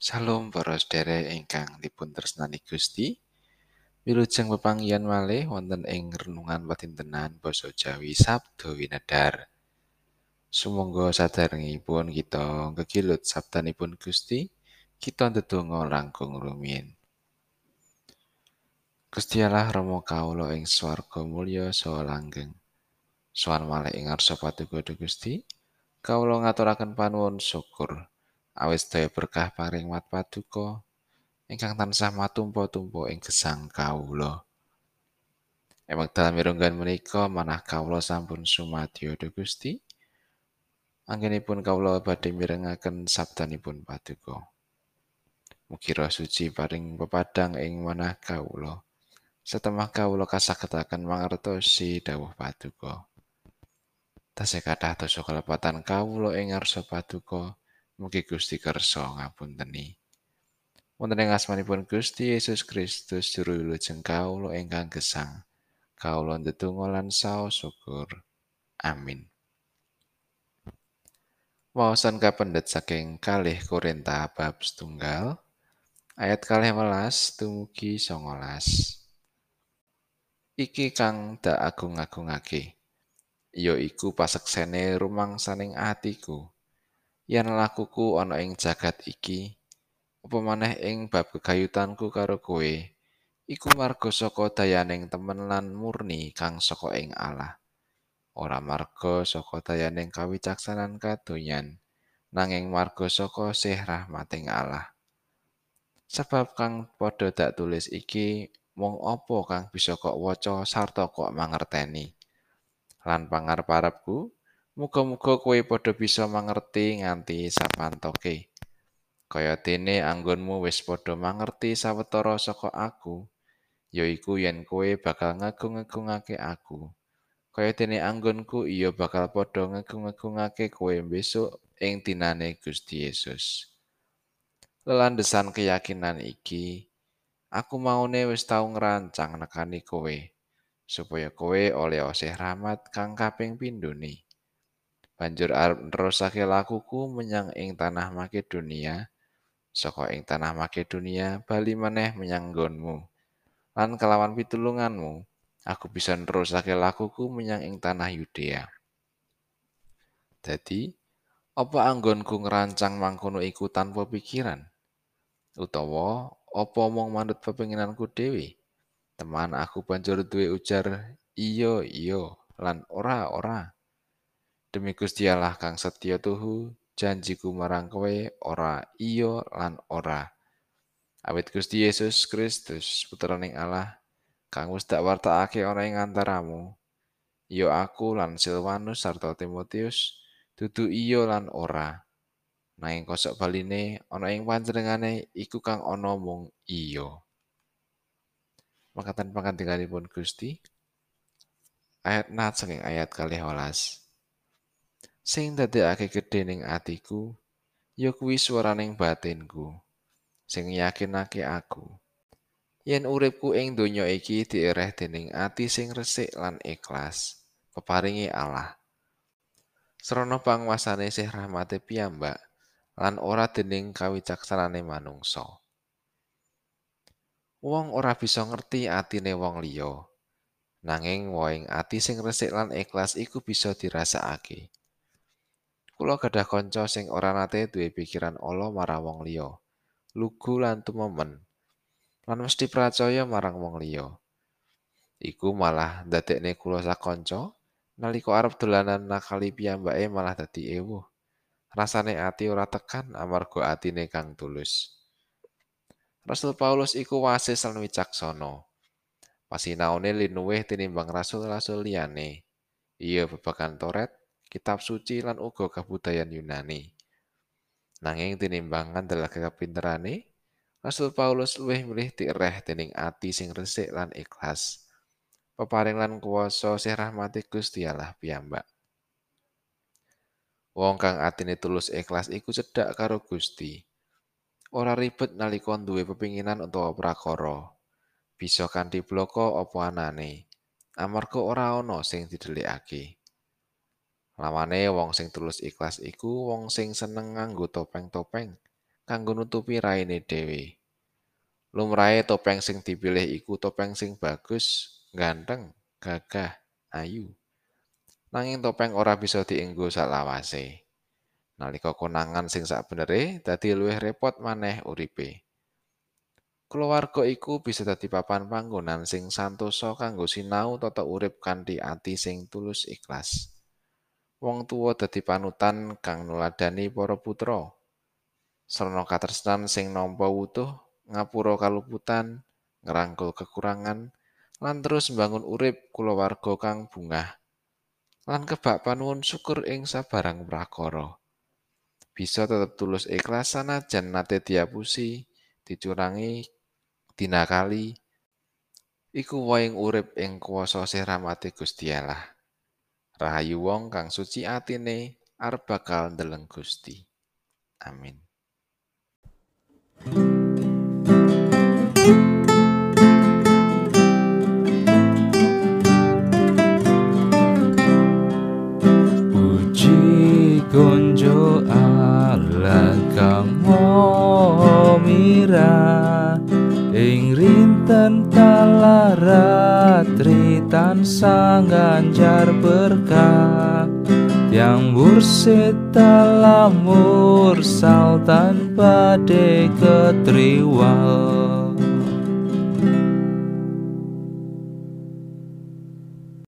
Salam para sedherek ingkang dipun tresnani Gusti. Wilujeng pepanggihan malih wonten ing renungan patintenan basa Jawi Sabda Winedar. Sumangga sadèrèngipun kita gegilut sabdanipun Gusti, kita ndedonga langkung rumiyin. Gusti Allah Rama kawula ing swarga mulya saha langgeng. Sowan malih ing ngarsa paduka Gusti, kawula ngaturaken panuwun syukur. Awis daya berkah paring mat paduka ingkang tansah matumpa-tumpa ing gesang kawula. Ing wekdal mirunggan menika manah kawula sampun sumadyo Gusti. Anggenipun kawula badhe mirengaken sabdanipun paduka. Mugi roh suci paring pepadang ing manah kawula. Setemah kawula kasagetaken mangertosi dawuh paduka. Tasih kathah dosa kalepatan kawula ing ngarsa paduka. Mugi Gusti kersa ngapunteni. Wonten ing asmanipun Gusti Yesus Kristus juru wilujeng kawula ingkang gesang. Kawula ndedonga lan saos syukur. Amin. Wawasan kapendet saking kalih Korinta bab setunggal ayat kalih welas dumugi songolas. Iki kang dak agung-agungake. Ya iku paseksene rumangsaning atiku. Yen lakuku ana ing jagat iki apa maneh ing bab kegayutanku karo kowe? Iku marga saka dayaning temen lan murni kang saka ing Allah. Ora marga saka dayaning kawicaksanan kadonyan nanging marga saka sih rahmating Allah. Sebab kang padha dak tulis iki mung apa kang bisa kok waca sarta kok mangerteni? Lan pangarep-arepku Muga-muga kowe padha bisa mangerti nganti sapantoke. Kaya dene anggonmu wis padha mangerti sawetara saka aku, yaiku yen kowe bakal ngagung-agungake aku. Kaya dene anggonku iya bakal padha ngagung-agungake kowe besok ing dinane Gusti Yesus. Lelandesan keyakinan iki, aku maune wis tau ngrancang nekani kowe supaya kowe oleh osih rahmat kang kaping pindhone. Banjur arep nerusake lakuku menyang ing tanah Makedonia. Saka ing tanah Makedonia bali meneh menyang nggonmu lan kelawan pitulunganmu. Aku bisa nerusake lakuku menyang ing tanah Yudea. Dadi apa anggonku ngerancang mangkono iku tanpa pikiran? Utawa apa mung manut pepinginanku dhewe? Teman aku banjur duwe ujar iya iya lan ora ora Demi Gusti Allah kang setya tuhu, janjiku marang kowe ora iya lan ora. Awit Gusti Yesus Kristus putraning Allah kang wis dak wartakake ana ing antaramu, ya aku lan Silvanus sarta Timotius dudu iya lan ora. Nanging kosok baline ana ing panjenengane iku kang ana mung iya. Makatan pangandikanipun Gusti ayat nat saking ayat kalih welas. Sing dadekake gedhe ning atiku ya kuwi swaraning batinku sing yakinake aku. Yen uripku ing donya iki diereh dening ati sing resik lan ikhlas peparingi Allah. Srana pangwasane sih rahmate piyambak lan ora dening kawicaksanane manungsa. Wong ora bisa ngerti atine wong liya nanging woing ati sing resik lan ikhlas iku bisa dirasakake Kula gadah kanca sing ora nate duwe pikiran ala marang wong liya. Lugu lan tumemen. Lan mesti percaya marang wong liya. Iku malah ndadekne kula sakanca nalika arep dolanan nakali piyambake malah dadi ewuh. Rasane ati ora tekan amarga atine kang tulus. Rasul Paulus iku wasis lan wicaksana. Pasinaone linuwih tinimbang rasul-rasul liyane. Iya babagan Toret, kitab suci lan uga kabudayan Yunani. Nanging tinimbang ngandel kepinterane, Rasul Paulus luwih milih direh dening ati sing resik lan ikhlas. Peparing lan kuwasa sih rahmati Gusti Allah piyambak. Wong kang atine tulus ikhlas iku cedhak karo Gusti. Ora ribet nalika duwe pepinginan utawa prakara. Bisa kanthi bloko apa anane. Amarga ora ana sing didelikake. Lawane wong sing tulus ikhlas iku wong sing seneng nganggo topeng-topeng kanggo nutupi raine dhewe. Lumrahe topeng sing dipilih iku topeng sing bagus, ganteng, gagah, ayu. Nanging topeng ora bisa dienggo salawase. Nalika konangan sing sakbenere dadi luwih repot maneh uripe. Keluarga iku bisa dadi papan panggonan sing santosa kanggo sinau tata urip kanthi ati sing tulus ikhlas. Wong tuwa dadi panutan kang nuladani para putra. Srana katresnan sing nampa wutuh, ngapura kaluputan, ngrangkul kekurangan, lan terus mbangun urip kulawarga kang bungah. Lan kebak panuwun syukur ing sabarang prakara. Bisa tetep tulus ikhlas sanajan nate diapusi, dicurangi, dinakali. Iku waing urip ing kuwasa sih rahmati Gusti Allah. Rahayu wong kang suci atine arep bakal ndeleng Gusti. Amin. Puji konjo Allah kang mira ing rinten kalaratri tansah ganjar berkah yang mursid dalam mursal tanpa de ketriwal